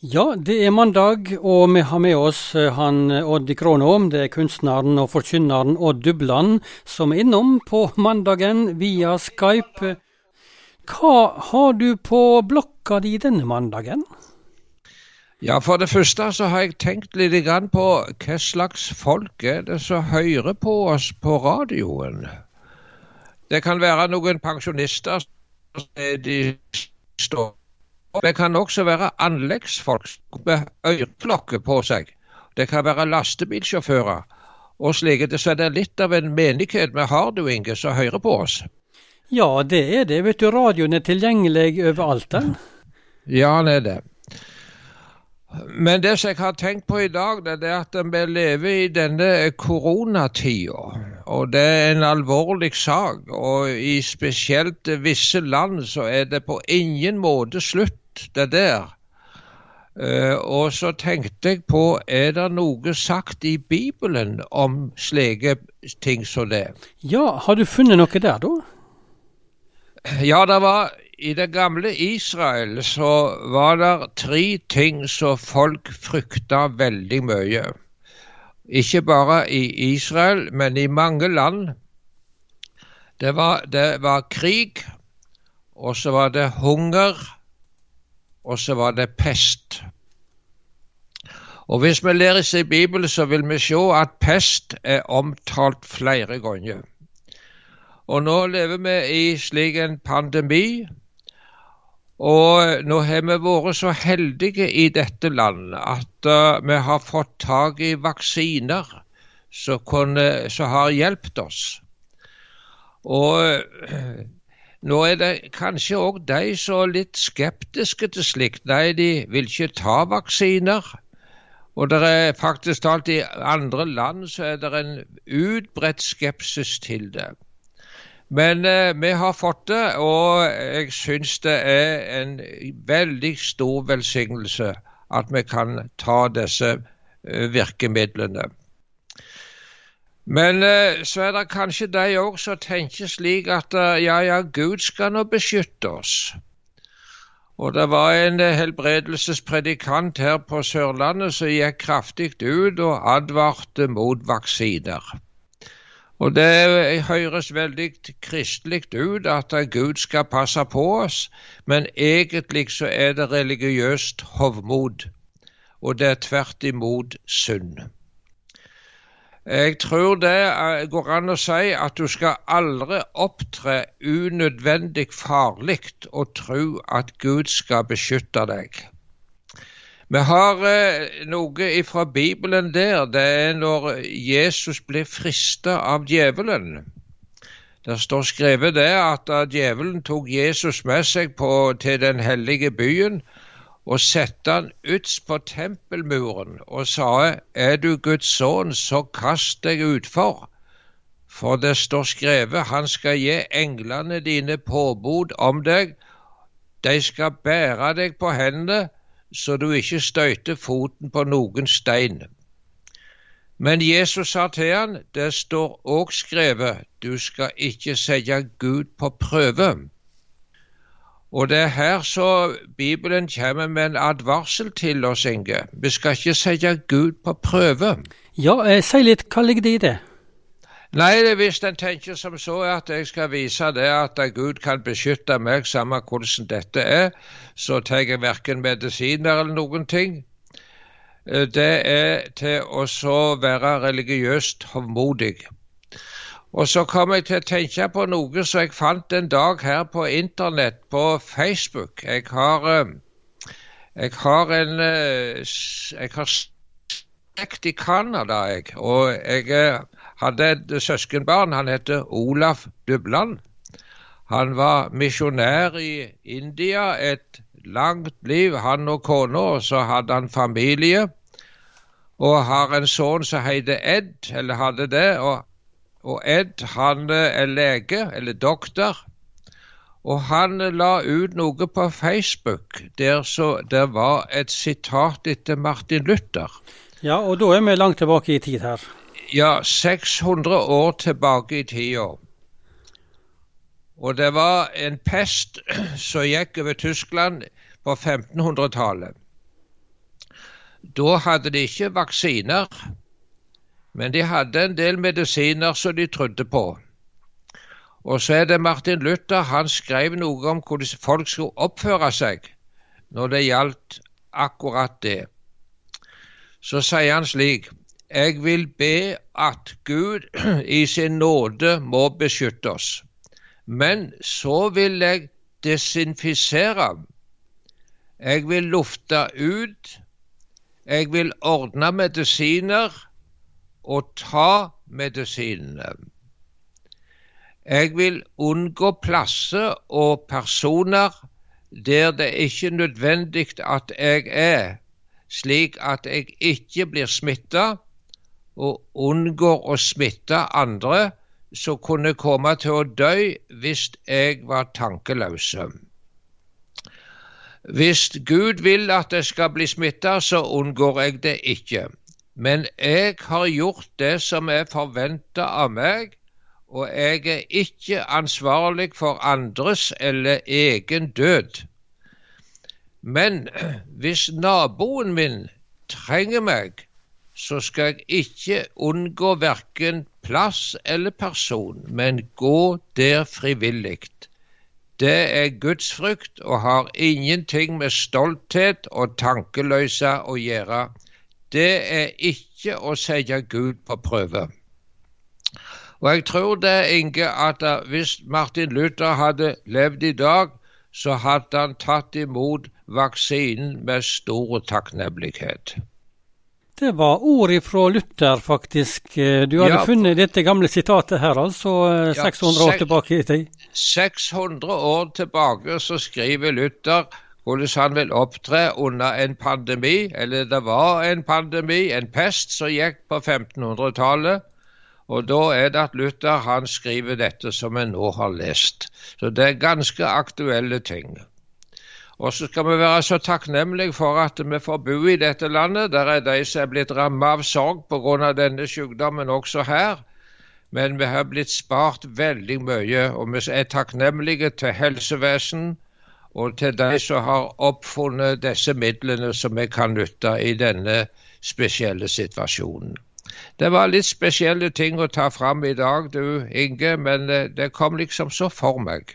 Ja, det er mandag, og vi har med oss eh, han eh, Odd Kronholm. Det er kunstneren og forkynneren Odd Dubland som er innom på mandagen via Skype. Hva har du på blokka di denne mandagen? Ja, For det første så har jeg tenkt litt på hva slags folk er det som hører på oss på radioen. Det kan være noen pensjonister de står det kan også være anleggsfolk med øreklokke på seg. Det kan være lastebilsjåfører og slike. Så er det litt av en menighet vi har, du Inge, som hører på oss. Ja, det er det. Vet du, radioen er tilgjengelig overalt, den. Ja, den er det. Men det som jeg har tenkt på i dag, det er at vi lever i denne koronatida. Og det er en alvorlig sak. Og i spesielt visse land så er det på ingen måte slutt det der. Uh, og så tenkte jeg på, er det noe sagt i Bibelen om slike ting som det? Ja, har du funnet noe der, da? Ja, det var i det gamle Israel så var det tre ting som folk frykta veldig mye. Ikke bare i Israel, men i mange land. Det var, det var krig, og så var det hunger og så var det pest. Og Hvis vi leser i Bibelen, så vil vi se at pest er omtalt flere ganger. Og nå lever vi i slik en pandemi, og nå har vi vært så heldige i dette landet at uh, vi har fått tak i vaksiner som har hjulpet oss. Og nå er det kanskje òg de som er litt skeptiske til slikt. Nei, de vil ikke ta vaksiner. Og det er faktisk talt i andre land så er det en utbredt skepsis til det. Men eh, vi har fått det, og jeg syns det er en veldig stor velsignelse at vi kan ta disse eh, virkemidlene. Men eh, så er det kanskje de òg som tenker slik at eh, ja, ja, Gud skal nå beskytte oss. Og det var en eh, helbredelsespredikant her på Sørlandet som gikk kraftig ut og advarte mot vaksiner. Og det høres veldig kristelig ut at Gud skal passe på oss, men egentlig så er det religiøst hovmod, og det er tvert imot synd. Jeg tror det eh, går an å si at du skal aldri opptre unødvendig farlig og tro at Gud skal beskytte deg. Vi har eh, noe fra Bibelen der. Det er når Jesus blir frista av djevelen. Det står skrevet det at djevelen tok Jesus med seg på, til den hellige byen og sette han ytst på tempelmuren og sa, Er du Guds sønn, så kast deg utfor. For det står skrevet, Han skal gi englene dine påbud om deg, de skal bære deg på hendene, så du ikke støyter foten på noen stein. Men Jesus sa til han, det står òg skrevet, du skal ikke sette Gud på prøve. Og det er her så Bibelen kommer med en advarsel til oss, Inge. Vi skal ikke sette Gud på prøve. Ja, eh, si litt, hva ligger det i det? Nei, det hvis en tenker som så at jeg skal vise det at Gud kan beskytte meg, samme hvordan dette er, så tar jeg verken medisiner eller noen ting. Eh, det er til å så være religiøst hovmodig. Og så kom jeg til å tenke på noe som jeg fant en dag her på internett, på Facebook. Jeg har, eh, jeg har en eh, Jeg har slekt i Canada, jeg. Og jeg eh, hadde et søskenbarn. Han heter Olaf Dubland. Han var misjonær i India et langt liv, han og kona. Og så hadde han familie. Og har en sønn som heter Ed, eller hadde det. og og Ed han er lege, eller doktor, og han la ut noe på Facebook der så det var et sitat etter Martin Luther. Ja, og da er vi langt tilbake i tid her. Ja, 600 år tilbake i tida. Og det var en pest som gikk over Tyskland på 1500-tallet. Da hadde de ikke vaksiner, men de hadde en del medisiner som de trodde på. Og så er det Martin Luther. Han skrev noe om hvordan folk skulle oppføre seg når det gjaldt akkurat det. Så sier han slik Jeg vil be at Gud i sin nåde må beskytte oss. Men så vil jeg desinfisere. Jeg vil lufte ut jeg vil ordne medisiner og ta medisinene. Jeg vil unngå plasser og personer der det ikke er nødvendig at jeg er, slik at jeg ikke blir smitta, og unngår å smitte andre som kunne komme til å dø hvis jeg var tankeløse. Hvis Gud vil at jeg skal bli smitta, så unngår jeg det ikke. Men jeg har gjort det som er forventa av meg, og jeg er ikke ansvarlig for andres eller egen død. Men hvis naboen min trenger meg, så skal jeg ikke unngå verken plass eller person, men gå der frivillig. Det er gudsfrykt og har ingenting med stolthet og tankeløse å gjøre. Det er ikke å sette Gud på prøve. Og jeg tror det, Inge, at hvis Martin Luther hadde levd i dag, så hadde han tatt imot vaksinen med stor takknemlighet. Det var ord ifra Luther, faktisk. Du hadde ja, funnet dette gamle sitatet her, altså 600 ja, år tilbake i tid? 600 år tilbake så skriver Luther hvordan han vil opptre under en pandemi, eller det var en pandemi, en pest, som gikk på 1500-tallet. Og da er det at Luther han skriver dette som en nå har lest. Så det er ganske aktuelle ting. Og så skal vi være så takknemlige for at vi får bo i dette landet. Der er de som er blitt rammet av sorg pga. denne sykdommen også her. Men vi har blitt spart veldig mye, og vi er takknemlige til helsevesen og til de som har oppfunnet disse midlene som vi kan nytte i denne spesielle situasjonen. Det var litt spesielle ting å ta fram i dag, du Inge, men det kom liksom så for meg.